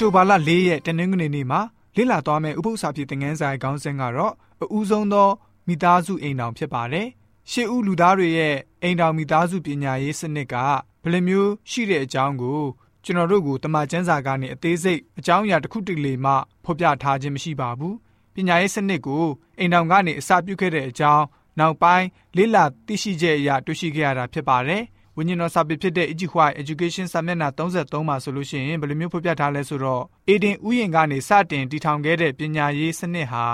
တိုဘာလ၄ရက်တနင်္ဂနွေနေ့မှာလေ့လာသွားမယ့်ဥပုသ္စာဖြစ်တဲ့ငန်းဆိုင်ခေါင်းစဉ်ကတော့အဦးဆုံးသောမိသားစုအိမ်တော်ဖြစ်ပါတယ်။ရှေးဦးလူသားတွေရဲ့အိမ်တော်မိသားစုပညာရေးစနစ်ကဘယ်လိုမျိုးရှိတဲ့အကြောင်းကိုကျွန်တော်တို့ကိုတမန်ကျမ်းစာကနေအသေးစိတ်အကြောင်းအရာတစ်ခုတလေမှဖော်ပြထားခြင်းမရှိပါဘူး။ပညာရေးစနစ်ကိုအိမ်တော်ကနေအစပြုခဲ့တဲ့အကြောင်းနောက်ပိုင်းလေ့လာသိရှိချက်အရတွေ့ရှိခဲ့ရတာဖြစ်ပါတယ်။ ဝိညာဉ်တော်စာပေဖြစ်တဲ့ Ejihwai Education စာမျက်နှာ33မှာဆိုလို့ရှိရင်ဘယ်လိုမျိုးဖော်ပြထားလဲဆိုတော့အေဒင်ဥယျာဉ်ကနေစတင်တည်ထောင်ခဲ့တဲ့ပညာရေးစနစ်ဟာ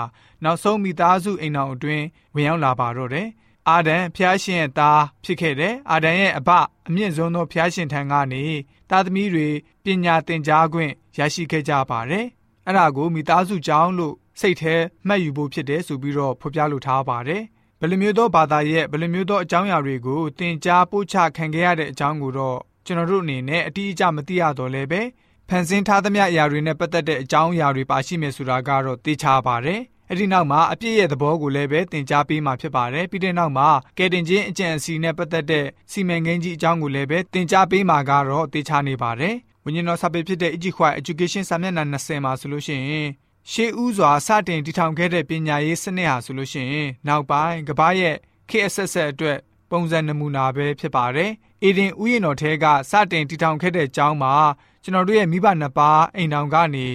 နောက်ဆုံးမိသားစုအိမ်တော်အတွင်းဝင်ရောက်လာပါတော့တယ်။အာဒံဖျားရှင်ရဲ့သားဖြစ်ခဲ့တယ်။အာဒံရဲ့အဘအမြင့်ဆုံးသောဖျားရှင်ထံကနေသားသမီးတွေပညာသင်ကြားခွင့်ရရှိခဲ့ကြပါတယ်။အဲ့ဒါကိုမိသားစုကြောင်းလို့စိတ်แท้မှတ်ယူဖို့ဖြစ်တယ်ဆိုပြီးတော့ဖော်ပြလိုထားပါတယ်။ ဘယ်လိုမျိုးသောဘာသာရဲ့ဘယ်လိုမျိုးသောအကြောင်းအရာတွေကိုသင်ကြားပို့ချခံခဲ့ရတဲ့အကြောင်းကိုတော့ကျွန်တော်တို့အနေနဲ့အတိအကျမသိရတော့လည်းပဲဖန်ဆင်းထားသမျှအရာတွေနဲ့ပတ်သက်တဲ့အကြောင်းအရာတွေပါရှိမယ်ဆိုတာကတော့သိချပါတယ်။အဲ့ဒီနောက်မှာအပြည့်ရဲ့သဘောကိုလည်းပဲသင်ကြားပေးမှာဖြစ်ပါတယ်။ပြီးတဲ့နောက်မှာကယ်တင်ခြင်းအကြံအစီနဲ့ပတ်သက်တဲ့စီမံကိန်းကြီးအကြောင်းကိုလည်းပဲသင်ကြားပေးမှာကတော့သိချနေပါတယ်။ဝိညာဉ်တော်စာပေဖြစ်တဲ့ Ijikwai Education စာမျက်နှာ20မှာဆိုလို့ရှိရင် ရှေးဦးစွာစတင်တည်ထောင်ခဲ့တဲ့ပညာရေးစနစ်ဟာဆိုလို့ရှိရင် နောက်ပိုင်းကမ္ဘာရဲ့ခေတ်အဆက်ဆက်အတွက်ပုံစံနမူနာပဲဖြစ်ပါတယ်။အေဒင်ဥယျာဉ်တော်ထဲကစတင်တည်ထောင်ခဲ့တဲ့ကျောင်းမှာကျွန်တော်တို့ရဲ့မိဘနှစ်ပါးအိမ်တော်ကနေ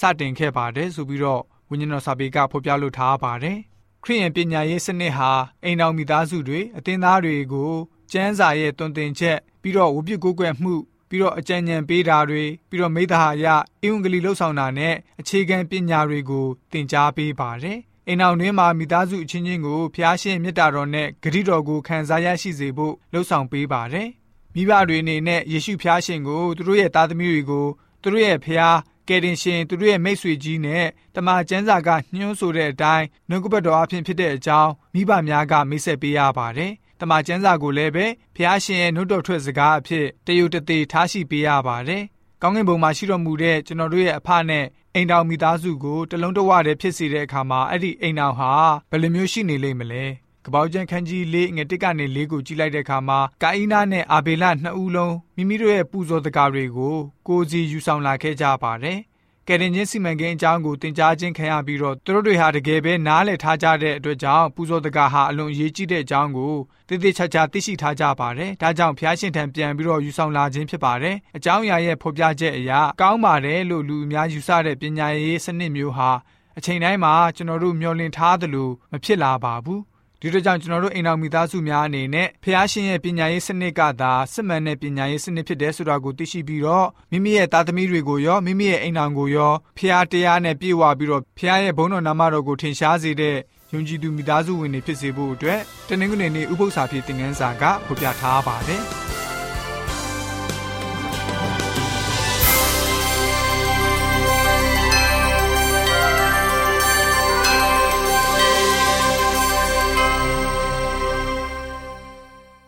စတင်ခဲ့ပါတယ်ဆိုပြီးတော့ဝိညာဉ်တော်စာပေကဖော်ပြလိုထားပါတယ်။ခရိယန်ပညာရေးစနစ်ဟာအိမ်တော်မိသားစုတွေအသင်းသားတွေကိုကျမ်းစာရဲ့တွင်တင်ချက်ပြီးတော့ဝိပုကိုးကွယ်မှု ပြီးတော့အကြံဉာဏ်ပေးတာတွေပြီးတော့မိသားအရအင်္ဂလိပ်လှုပ်ဆောင်တာနဲ့အခြေခံပညာတွေကိုသင်ကြားပေးပါတယ်။အိမ်အောင်တွင်မှာမိသားစုအချင်းချင်းကိုဖျားရှင်မေတ္တာတော်နဲ့ဂရုတော်ကိုခံစားရရှိစေဖို့လှုံ့ဆော်ပေးပါတယ်။မိဘတွေအနေနဲ့ယေရှုဖျားရှင်ကိုသူတို့ရဲ့သားသမီးတွေကိုသူတို့ရဲ့ဖျားကယ်တင်ရှင်သူတို့ရဲ့မိတ်ဆွေကြီးနဲ့တမန်ကျမ်းစာကညွှန်းဆိုတဲ့အတိုင်းနှုတ်ကပတ်တော်အဖြစ်ဖြစ်တဲ့အကြောင်းမိဘများကမိတ်ဆက်ပေးရပါတယ် တမန်ကျမ်းစာကိုလည်းပဲဖျားရှင်ရဲ့နှုတ်တော်ထွက်စကားအဖြစ်တယုတ်တသေးထားရှိပေးရပါတယ်။ကောင်းကင်ဘုံမှာရှိတော်မူတဲ့ကျွန်တော်တို့ရဲ့အဖနဲ့အိမ်တော်မိသားစုကိုတလုံးတဝတည်းဖြစ်စေတဲ့အခါမှာအဲ့ဒီအိမ်တော်ဟာဘယ်လိုမျိုးရှိနေလိမ့်မလဲ။ကပောက်ကျန်ခန်းကြီးလေးငွေတစ်ကနေလေးကိုကြည့်လိုက်တဲ့အခါမှာကာအိနာနဲ့အာဘေလနှစ်ဦးလုံးမိမိတို့ရဲ့ပူဇော်တကားတွေကိုကိုစီယူဆောင်လာခဲ့ကြပါတယ်။ ကယ်တင်ခြင်းစီမံကိန်းအကြောင်းကိုတင်ကြားခြင်းခံရပြီးတော့သူတို့တွေဟာတကယ်ပဲနားလည်ထားကြတဲ့အတွက်ကြောင့်ပူဇော်တကာဟာအလွန်အရေးကြီးတဲ့အကြောင်းကိုတိတိကျကျသိရှိထားကြပါတယ်။ဒါကြောင့်ဖျားရှင်ထံပြန်ပြီးတော့ယူဆောင်လာခြင်းဖြစ်ပါတယ်။အကြောင်းအရာရဲ့ဖော်ပြချက်အရကောင်းပါတယ်လို့လူအများယူဆတဲ့ပညာရေးစနစ်မျိုးဟာအချိန်တိုင်းမှာကျွန်တော်တို့မျှော်လင့်ထားသလိုမဖြစ်လာပါဘူး ဒီလိုကြောင့်ကျွန်တော်တို့အိမ်တော်မိသားစုများအနေနဲ့ဖះရှင်ရဲ့ပညာရေးစနစ်ကသာစစ်မှန်တဲ့ပညာရေးစနစ်ဖြစ်တယ်ဆိုတာကိုသိရှိပြီးတော့မိမိရဲ့သားသမီးတွေကိုရောမိမိရဲ့အိမ်တော်ကိုရောဖះတရားနဲ့ပြည့်ဝပြီးတော့ဖះရဲ့ဘုန်းတော်နာမတော်ကိုထင်ရှားစေတဲ့ယုံကြည်သူမိသားစုဝင်တွေဖြစ်စေဖို့အတွက်တနင်္ဂနွေနေ့ဥပုသ္စာဖြစ်တဲ့ငန်းစာကဖော်ပြထားပါတယ်။